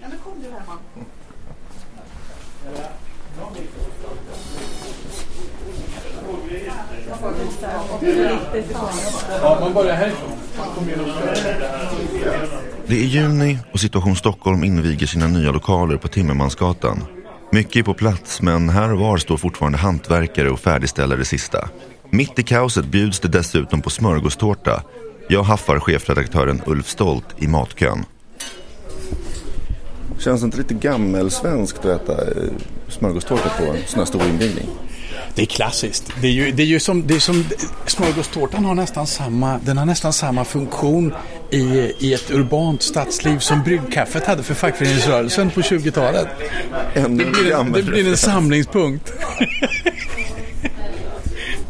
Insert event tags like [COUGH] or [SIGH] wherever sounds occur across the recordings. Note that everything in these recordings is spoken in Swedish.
Ja, men kom du Herman. Det är juni och Situation Stockholm inviger sina nya lokaler på Timmermansgatan. Mycket är på plats men här och var står fortfarande hantverkare och färdigställer det sista. Mitt i kaoset bjuds det dessutom på smörgåstårta. Jag haffar chefredaktören Ulf Stolt i matkön. Känns det inte lite gammelsvenskt att äta eh, smörgåstårta på en sån här stor invigning? Det är klassiskt. Det är ju, det är ju som, det är som smörgåstårtan har nästan samma, den har nästan samma funktion i, i ett urbant stadsliv som bryggkaffet hade för fackföreningsrörelsen på 20-talet. Ännu Det blir, en, det blir en samlingspunkt. [LAUGHS]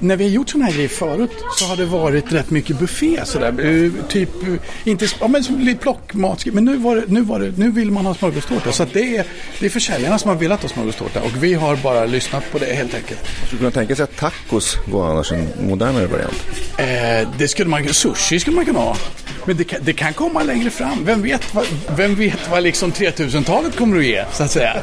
När vi har gjort sådana här grejer förut så har det varit rätt mycket buffé sådär. Eh, Typ, eh, inte, ja men lite plockmat. Men nu, var det, nu, var det, nu vill man ha smörgåstårta. Så det, är, det är försäljarna som har velat ha smörgåstårta. Och vi har bara lyssnat på det helt enkelt. Skulle kunna tänka sig att tacos var annars en modernare variant? Eh, det skulle man, sushi skulle man kunna ha. Men det kan, det kan komma längre fram. Vem vet vad, vem vet vad liksom 3000-talet kommer att ge, så att säga.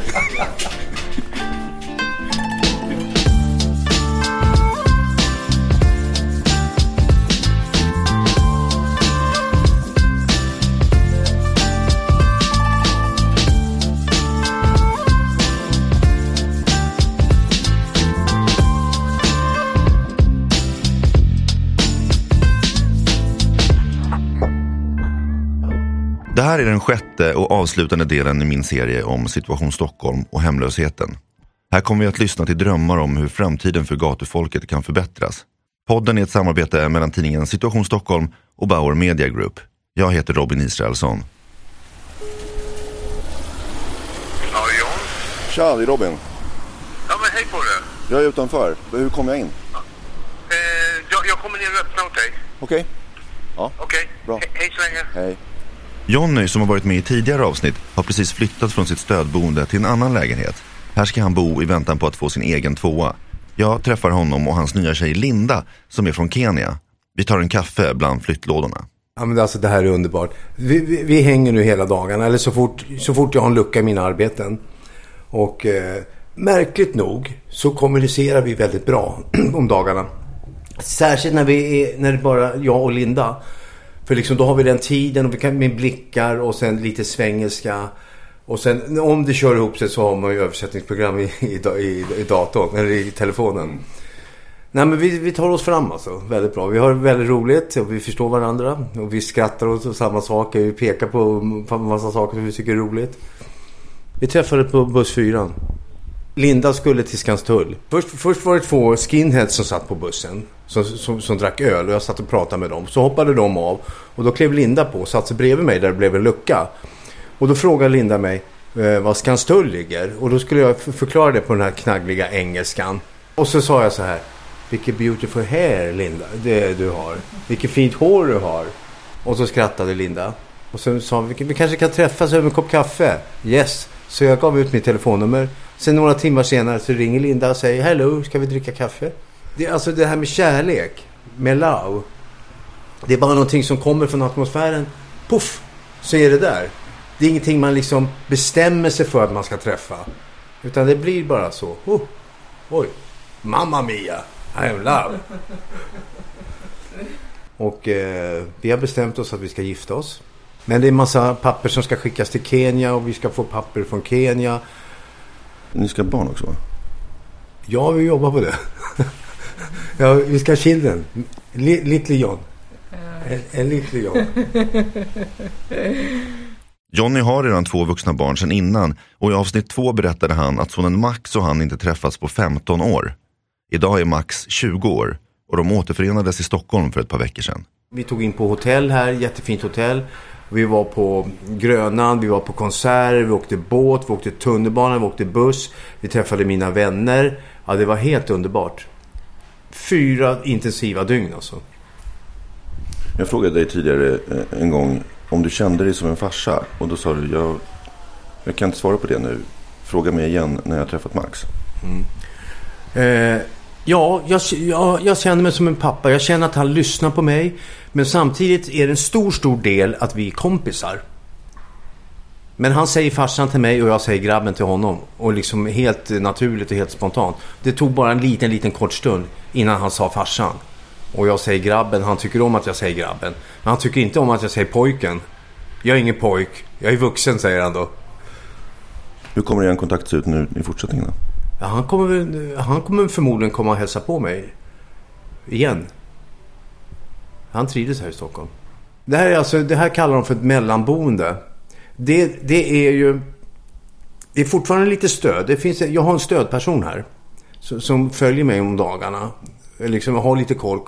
Det här är den sjätte och avslutande delen i min serie om Situation Stockholm och hemlösheten. Här kommer vi att lyssna till drömmar om hur framtiden för gatufolket kan förbättras. Podden är ett samarbete mellan tidningen Situation Stockholm och Bauer Media Group. Jag heter Robin Israelsson. Ja, John? Tja, det är Robin. Ja, men hej på dig. Jag är utanför. Hur kommer jag in? Eh, jag, jag kommer ner och öppnar åt dig. Okej. Okej? Bra. He- hej så länge. Hej. Jonny som har varit med i tidigare avsnitt har precis flyttat från sitt stödboende till en annan lägenhet. Här ska han bo i väntan på att få sin egen tvåa. Jag träffar honom och hans nya tjej Linda som är från Kenya. Vi tar en kaffe bland flyttlådorna. Ja, men alltså det här är underbart. Vi, vi, vi hänger nu hela dagarna, eller så fort, så fort jag har en lucka i mina arbeten. Och eh, märkligt nog så kommunicerar vi väldigt bra [CLEARS THROAT] om dagarna. Särskilt när, vi är, när det är bara jag och Linda. För liksom då har vi den tiden och vi kan med blickar och sen lite svengelska. Och sen om det kör ihop sig så har man ju översättningsprogram i, i, i, i datorn, eller i telefonen. Nej men vi, vi tar oss fram alltså. Väldigt bra. Vi har väldigt roligt och vi förstår varandra. Och vi skrattar åt samma saker. Vi pekar på en massa saker som vi tycker är roligt. Vi träffades på buss 4. Linda skulle till Skanstull. Först, först var det två skinheads som satt på bussen. Som, som, som drack öl och jag satt och pratade med dem. Så hoppade de av. Och då klev Linda på och satte sig bredvid mig där det blev en lucka. Och då frågade Linda mig eh, var Skanstull ligger. Och då skulle jag förklara det på den här knaggliga engelskan. Och så sa jag så här. Vilket beautiful hair Linda det du har. Vilket fint hår du har. Och så skrattade Linda. Och sen sa vi, vi kanske kan träffas över en kopp kaffe. Yes. Så jag gav ut mitt telefonnummer. Sen några timmar senare så ringer Linda och säger Hello, ska vi dricka kaffe? Det, är alltså det här med kärlek, med love. Det är bara någonting som kommer från atmosfären. Puff, så är det där. Det är ingenting man liksom bestämmer sig för att man ska träffa. Utan det blir bara så. Oh, oj, mamma mia, I am love. Och eh, vi har bestämt oss att vi ska gifta oss. Men det är en massa papper som ska skickas till Kenya och vi ska få papper från Kenya. Ni ska ha barn också? Ja, vi jobbar på det. Ja, vi ska ha children. Li- Little John. En, en Little John. Jonny har redan två vuxna barn sedan innan och i avsnitt två berättade han att sonen Max och han inte träffats på 15 år. Idag är Max 20 år och de återförenades i Stockholm för ett par veckor sedan. Vi tog in på hotell här, jättefint hotell. Vi var på Grönan, vi var på konserter, vi åkte båt, vi åkte tunnelbana, vi åkte buss. Vi träffade mina vänner. Ja, det var helt underbart. Fyra intensiva dygn alltså. Jag frågade dig tidigare eh, en gång om du kände dig som en farsa och då sa du jag, jag kan inte svara på det nu. Fråga mig igen när jag har träffat Max. Eh, Ja, jag, jag, jag känner mig som en pappa. Jag känner att han lyssnar på mig. Men samtidigt är det en stor, stor del att vi är kompisar. Men han säger farsan till mig och jag säger grabben till honom. Och liksom helt naturligt och helt spontant. Det tog bara en liten, liten kort stund innan han sa farsan. Och jag säger grabben. Han tycker om att jag säger grabben. Men han tycker inte om att jag säger pojken. Jag är ingen pojk. Jag är vuxen, säger han då. Hur kommer er kontakt se ut nu i fortsättningen? Ja, han, kommer, han kommer förmodligen komma och hälsa på mig. Igen. Han trivdes här i Stockholm. Det här, är alltså, det här kallar de för ett mellanboende. Det, det är ju... Det är fortfarande lite stöd. Det finns, jag har en stödperson här. Som, som följer mig om dagarna. Liksom har lite koll.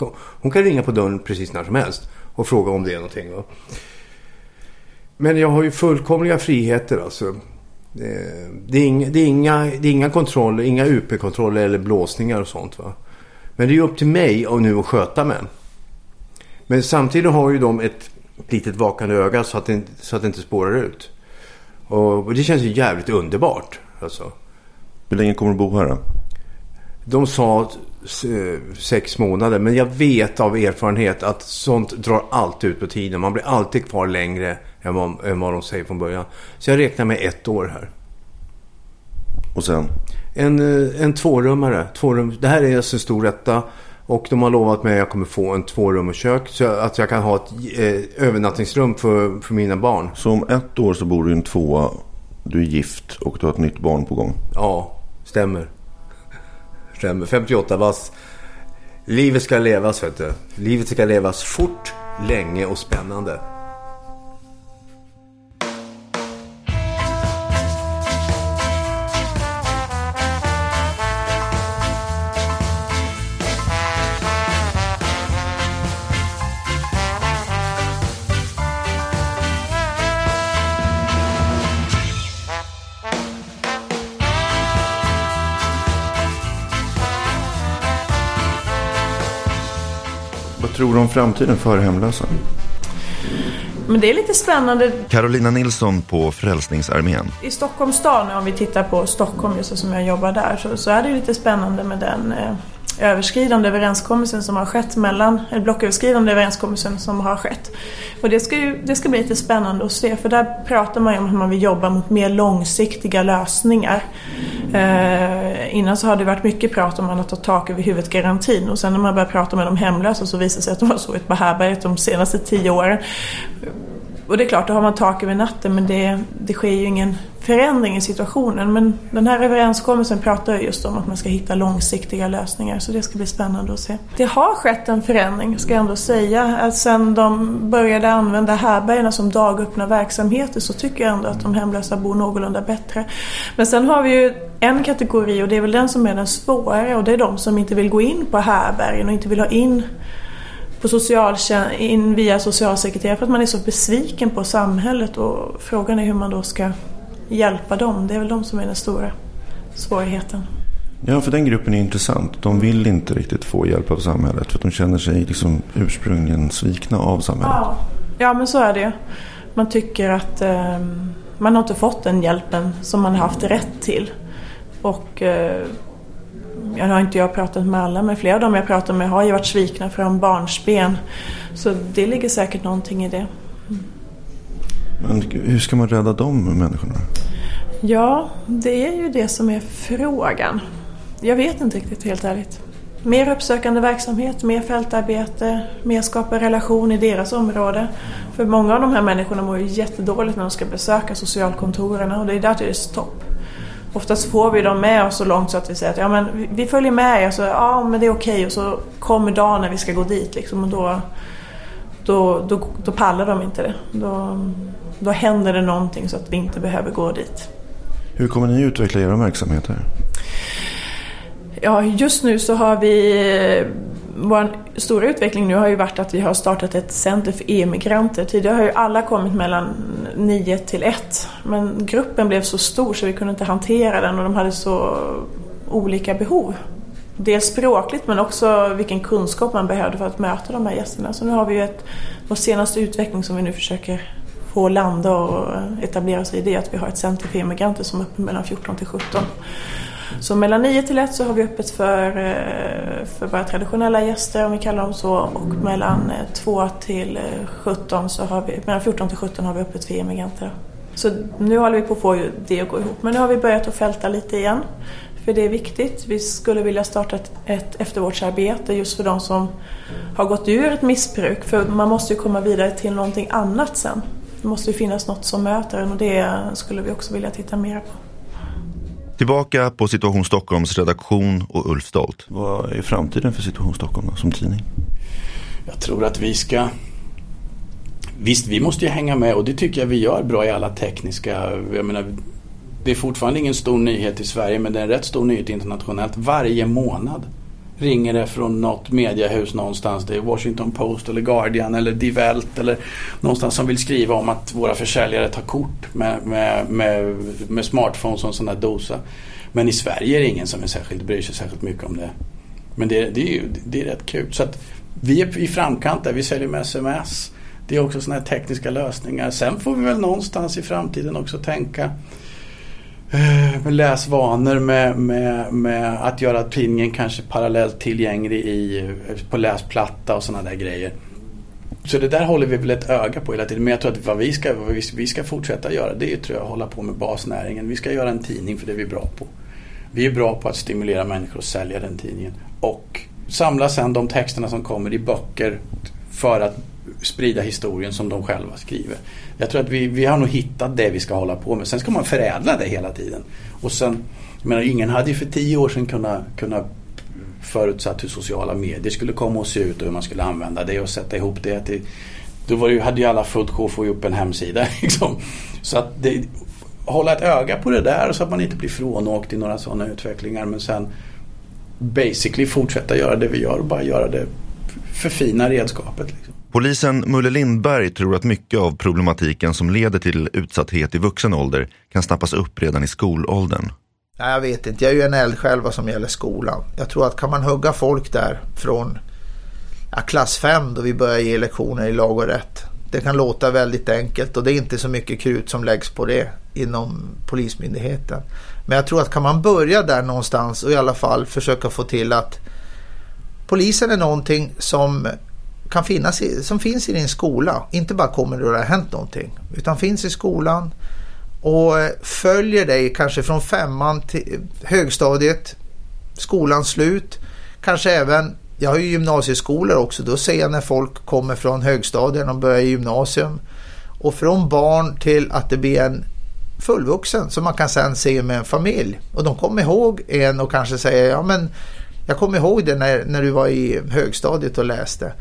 Hon kan ringa på dörren precis när som helst. Och fråga om det är någonting. Va? Men jag har ju fullkomliga friheter alltså. Det, är inga, det, är inga, det är inga kontroller, inga UP-kontroller eller blåsningar och sånt. Va? Men det är ju upp till mig och nu att sköta mig. Men samtidigt har ju de ett litet vakande öga så att det, så att det inte spårar ut. Och det känns ju jävligt underbart. Alltså. Hur länge kommer du bo här då? De sa eh, sex månader, men jag vet av erfarenhet att sånt drar alltid ut på tiden. Man blir alltid kvar längre än vad, än vad de säger från början. Så jag räknar med ett år här. Och sen? En, eh, en tvårummare. Tvårum, det här är alltså en stor etta. Och de har lovat mig att jag kommer få en tvårum och kök. Så att jag kan ha ett eh, övernattningsrum för, för mina barn. Så om ett år så bor du i en tvåa, du är gift och du har ett nytt barn på gång. Ja, stämmer. Stämmer. 58 vass. Livet ska levas, vet du. Livet ska levas fort, länge och spännande. Tror du om framtiden för hemlösa? Men det är lite spännande. Carolina Nilsson på Frälsningsarmén. I Stockholms stad, nu om vi tittar på Stockholm just som jag jobbar där, så, så är det lite spännande med den eh, överskridande överenskommelsen som har skett mellan, eller blocköverskridande överenskommelsen som har skett. Och det ska ju det ska bli lite spännande att se för där pratar man ju om hur man vill jobba mot mer långsiktiga lösningar. Eh, innan så har det varit mycket prat om att ta tak över huvudet-garantin och sen när man börjar prata med de hemlösa så visar det sig att de har sovit på härbärget de senaste tio åren. Och det är klart, då har man tak över natten men det, det sker ju ingen förändring i situationen. Men den här överenskommelsen pratar ju just om att man ska hitta långsiktiga lösningar så det ska bli spännande att se. Det har skett en förändring, ska jag ändå säga. Att sen de började använda härbärgena som dagöppna verksamheter så tycker jag ändå att de hemlösa bor någorlunda bättre. Men sen har vi ju en kategori och det är väl den som är den svårare och det är de som inte vill gå in på härbärgen och inte vill ha in på socialtjän- in via socialsekreterare för att man är så besviken på samhället och frågan är hur man då ska hjälpa dem. Det är väl de som är den stora svårigheten. Ja, för den gruppen är intressant. De vill inte riktigt få hjälp av samhället för de känner sig liksom ursprungligen svikna av samhället. Ja, ja men så är det. Man tycker att eh, man har inte fått den hjälpen som man har haft rätt till. Och eh, jag har inte jag pratat med alla, men flera av dem jag pratat med har ju varit svikna från barnsben. Så det ligger säkert någonting i det. Men hur ska man rädda de människorna? Ja, det är ju det som är frågan. Jag vet inte riktigt helt ärligt. Mer uppsökande verksamhet, mer fältarbete, mer skapa relation i deras område. För många av de här människorna mår ju jättedåligt när de ska besöka socialkontoren och det är där det är stopp. Oftast får vi dem med oss så långt så att vi säger att ja, men vi- följer med er, så ja men det är okej och så kommer dagen när vi ska gå dit liksom och då, då, då, då pallar de inte det. Då, då händer det någonting så att vi inte behöver gå dit. Hur kommer ni utveckla era verksamheter? Ja, just nu så har vi... Vår stora utveckling nu har ju varit att vi har startat ett center för EU-migranter. Tidigare har ju alla kommit mellan 9 till 1. Men gruppen blev så stor så vi kunde inte hantera den och de hade så olika behov. Dels språkligt men också vilken kunskap man behövde för att möta de här gästerna. Så nu har vi ju ett, vår senaste utveckling som vi nu försöker få landa och etablera sig i det är att vi har ett center för EU-migranter som är öppet mellan 14 till 17. Så mellan 9 till 1 så har vi öppet för, eh, för våra traditionella gäster om vi kallar dem så och mellan 2 till 17 så har vi, mellan 14 till 17 har vi öppet för emigranter. Så nu håller vi på att få det att gå ihop. Men nu har vi börjat att fälta lite igen. För det är viktigt. Vi skulle vilja starta ett, ett eftervårdsarbete just för de som har gått ur ett missbruk. För man måste ju komma vidare till någonting annat sen. Det måste ju finnas något som möter en och det skulle vi också vilja titta mer på. Tillbaka på Situation Stockholms redaktion och Ulf Stolt. Vad är framtiden för Situation Stockholm som tidning? Jag tror att vi ska Visst, vi måste ju hänga med och det tycker jag vi gör bra i alla tekniska... Jag menar, det är fortfarande ingen stor nyhet i Sverige men det är en rätt stor nyhet internationellt. Varje månad ringer det från något mediehus någonstans. Det är Washington Post eller Guardian eller Die Welt eller någonstans som vill skriva om att våra försäljare tar kort med, med, med, med smartphones och en sån där dosa. Men i Sverige är det ingen som är särskilt, bryr sig särskilt mycket om det. Men det, det är ju det är rätt kul. Så att vi är i framkant där. Vi säljer med sms. Det är också sådana här tekniska lösningar. Sen får vi väl någonstans i framtiden också tänka med läsvanor med, med, med att göra tidningen kanske parallellt tillgänglig i, på läsplatta och sådana där grejer. Så det där håller vi väl ett öga på hela tiden. Men jag tror att vad vi ska, vad vi ska fortsätta göra det är tror jag, att hålla på med basnäringen. Vi ska göra en tidning för det är vi bra på. Vi är bra på att stimulera människor att sälja den tidningen. Och samla sen de texterna som kommer i böcker för att sprida historien som de själva skriver. Jag tror att vi, vi har nog hittat det vi ska hålla på med. Sen ska man förädla det hela tiden. Och sen, jag menar, ingen hade ju för tio år sedan kunnat, kunnat förutsatt hur sociala medier skulle komma att se ut och hur man skulle använda det och sätta ihop det till då var ju, hade ju alla fullt sjå att få upp en hemsida. [LAUGHS] Liksom. Så att det, hålla ett öga på det där så att man inte blir frånåkt i några sådana utvecklingar. Men sen basically fortsätta göra det vi gör och bara göra det förfina redskapet. Liksom. Polisen Mulle Lindberg tror att mycket av problematiken som leder till utsatthet i vuxen ålder kan snappas upp redan i skolåldern. Nej, jag vet inte. Jag är ju en eldsjäl vad som gäller skolan. Jag tror att kan man hugga folk där från ja, klass 5 då vi börjar ge lektioner i lag och rätt. Det kan låta väldigt enkelt och det är inte så mycket krut som läggs på det inom Polismyndigheten. Men jag tror att kan man börja där någonstans och i alla fall försöka få till att polisen är någonting som kan finnas i, som finns i din skola. Inte bara kommer då det har hänt någonting. Utan finns i skolan och eh, följer dig kanske från femman till eh, högstadiet, skolans slut. Kanske även, jag har ju gymnasieskolor också, då ser jag när folk kommer från högstadiet och börjar i gymnasium. Och från barn till att det blir en fullvuxen som man kan sen se med en familj. Och de kommer ihåg en och kanske säger ja men jag kommer ihåg det när, när du var i högstadiet och läste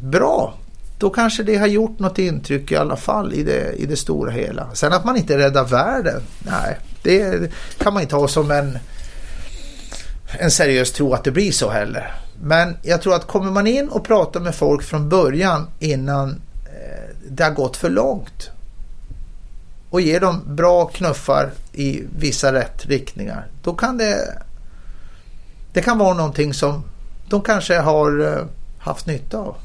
bra. Då kanske det har gjort något intryck i alla fall i det, i det stora hela. Sen att man inte räddar världen, nej, det kan man inte ha som en, en seriös tro att det blir så heller. Men jag tror att kommer man in och pratar med folk från början innan eh, det har gått för långt och ger dem bra knuffar i vissa rätt riktningar, då kan det det kan vara någonting som de kanske har eh, haft nytta av.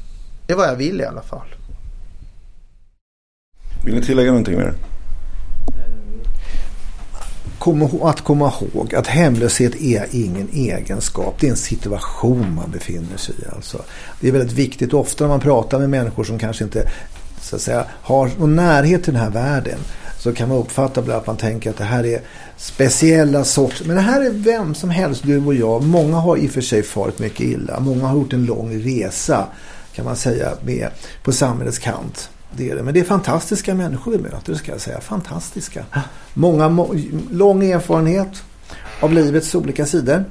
Det är vad jag vill i alla fall. Vill ni tillägga någonting mer? att komma ihåg att hemlöshet är ingen egenskap. Det är en situation man befinner sig i. Alltså. Det är väldigt viktigt. Ofta när man pratar med människor som kanske inte så att säga, har någon närhet till den här världen så kan man uppfatta att man tänker att det här är speciella sorts. Men det här är vem som helst, du och jag. Många har i och för sig farit mycket illa. Många har gjort en lång resa kan man säga med, på samhällets kant. Det är det. Men det är fantastiska människor vi möter, ska jag säga. Fantastiska. Många, må, lång erfarenhet av livets olika sidor.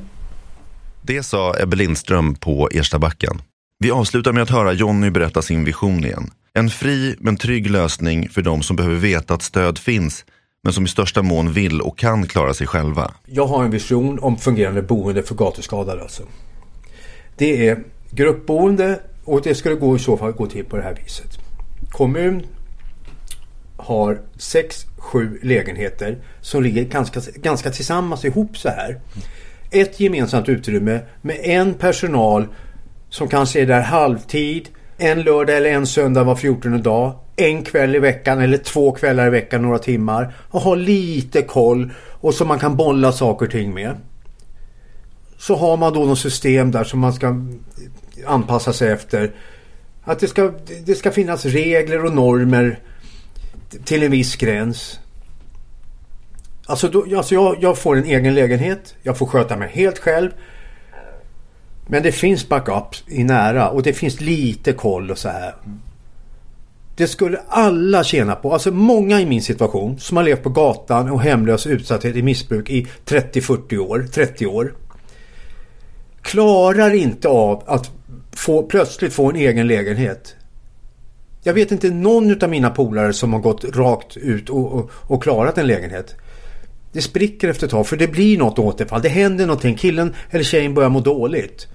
Det sa Ebbe Lindström på Erstabacken. Vi avslutar med att höra Jonny berätta sin vision igen. En fri men trygg lösning för de som behöver veta att stöd finns men som i största mån vill och kan klara sig själva. Jag har en vision om fungerande boende för gatuskadade. Alltså. Det är gruppboende och det skulle gå i så fall gå till på det här viset. Kommun har sex, sju lägenheter som ligger ganska, ganska tillsammans ihop så här. Ett gemensamt utrymme med en personal som kanske är där halvtid, en lördag eller en söndag var 14 dag, en kväll i veckan eller två kvällar i veckan några timmar och ha lite koll och som man kan bolla saker och ting med så har man då något system där som man ska anpassa sig efter. Att det ska, det ska finnas regler och normer till en viss gräns. Alltså, då, alltså jag, jag får en egen lägenhet. Jag får sköta mig helt själv. Men det finns backup i nära och det finns lite koll och så här. Det skulle alla tjäna på. Alltså många i min situation som har levt på gatan och hemlös utsatthet i missbruk i 30-40 år, 30 år. Klarar inte av att få, plötsligt få en egen lägenhet. Jag vet inte någon av mina polare som har gått rakt ut och, och, och klarat en lägenhet. Det spricker efter ett tag för det blir något återfall. Det händer någonting. Killen eller tjejen börjar må dåligt.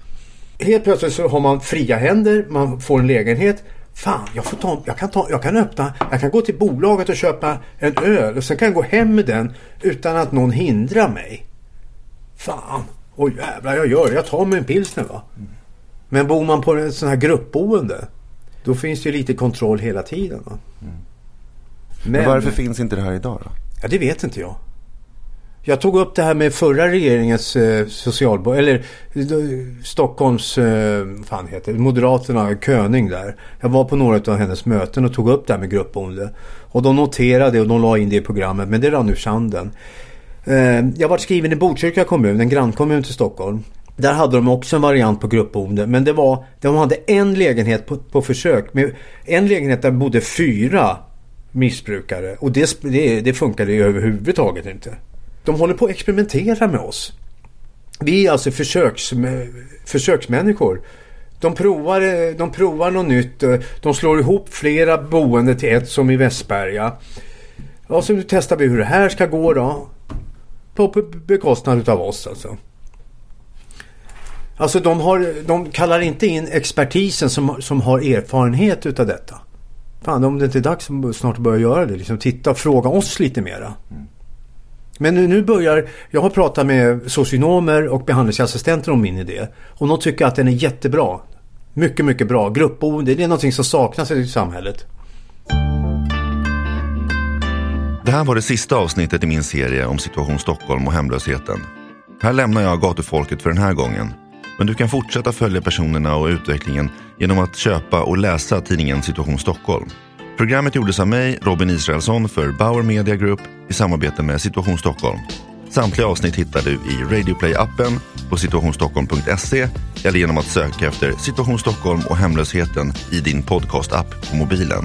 Helt plötsligt så har man fria händer. Man får en lägenhet. Fan, jag, får ta, jag, kan ta, jag kan öppna, jag kan gå till bolaget och köpa en öl och sen kan jag gå hem med den utan att någon hindrar mig. Fan, oj jävlar jag gör det. Jag tar mig en pilsner va. Men bor man på en sån här gruppboende då finns det ju lite kontroll hela tiden. Va? Men, Men varför finns inte det här idag då? Ja, det vet inte jag. Jag tog upp det här med förra regeringens eh, socialbo eller eh, Stockholms, eh, fan heter det, Moderaterna, Köning där. Jag var på några av hennes möten och tog upp det här med gruppboende. Och de noterade och de la in det i programmet men det rann ur sanden. Eh, jag var skriven i Botkyrka kommun, en grannkommun till Stockholm. Där hade de också en variant på gruppboende men det var, de hade en lägenhet på, på försök. Med en lägenhet där bodde fyra missbrukare och det, det, det funkade ju överhuvudtaget inte. De håller på att experimentera med oss. Vi är alltså försöks, försöksmänniskor. De provar, de provar något nytt. De slår ihop flera boende till ett som i Västberga. Och så nu testar vi hur det här ska gå då. På bekostnad av oss alltså. Alltså de, har, de kallar inte in expertisen som, som har erfarenhet utav detta. Fan om det inte är dags snart att börja göra det. Liksom titta och fråga oss lite mera. Mm. Men nu, nu börjar, jag har pratat med socionomer och behandlingsassistenter om min idé. Och de tycker att den är jättebra. Mycket, mycket bra. Gruppboende, det är någonting som saknas i samhället. Det här var det sista avsnittet i min serie om Situation Stockholm och hemlösheten. Här lämnar jag gatufolket för den här gången. Men du kan fortsätta följa personerna och utvecklingen genom att köpa och läsa tidningen Situation Stockholm. Programmet gjordes av mig, Robin Israelsson, för Bauer Media Group i samarbete med Situation Stockholm. Samtliga avsnitt hittar du i Radioplay-appen, på situationstockholm.se eller genom att söka efter Situation Stockholm och hemlösheten i din podcast-app på mobilen.